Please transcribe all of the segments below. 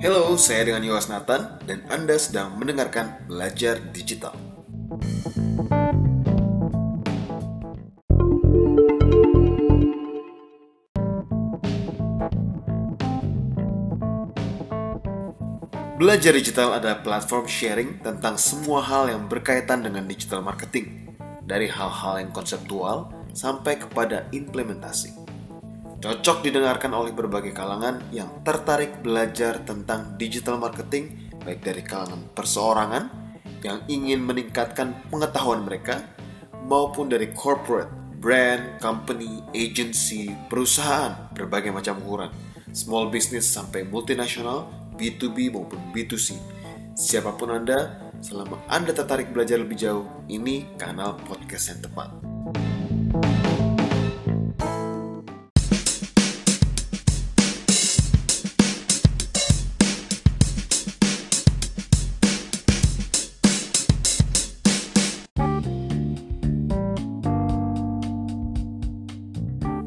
Halo, saya dengan Yowas Nathan dan Anda sedang mendengarkan Belajar Digital. Belajar Digital adalah platform sharing tentang semua hal yang berkaitan dengan digital marketing, dari hal-hal yang konseptual sampai kepada implementasi. Cocok didengarkan oleh berbagai kalangan yang tertarik belajar tentang digital marketing, baik dari kalangan perseorangan yang ingin meningkatkan pengetahuan mereka, maupun dari corporate, brand, company, agency, perusahaan, berbagai macam ukuran, small business sampai multinasional, B2B maupun B2C. Siapa pun Anda, selama Anda tertarik belajar lebih jauh, ini kanal podcast yang tepat.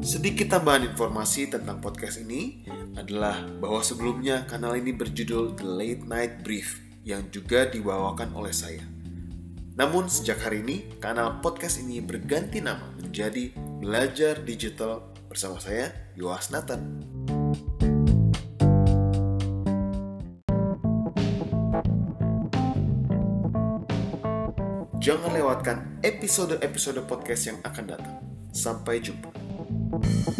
Sedikit tambahan informasi tentang podcast ini adalah bahwa sebelumnya kanal ini berjudul The Late Night Brief yang juga dibawakan oleh saya. Namun sejak hari ini kanal podcast ini berganti nama menjadi Belajar Digital bersama saya Yowas Nathan. Jangan lewatkan episode-episode podcast yang akan datang. Sampai jumpa. Thank you.